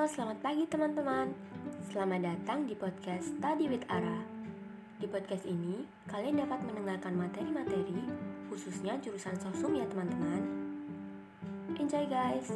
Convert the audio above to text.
Selamat pagi teman-teman. Selamat datang di podcast Study with Ara. Di podcast ini, kalian dapat mendengarkan materi-materi Khususnya jurusan sosum ya teman-teman. Enjoy guys!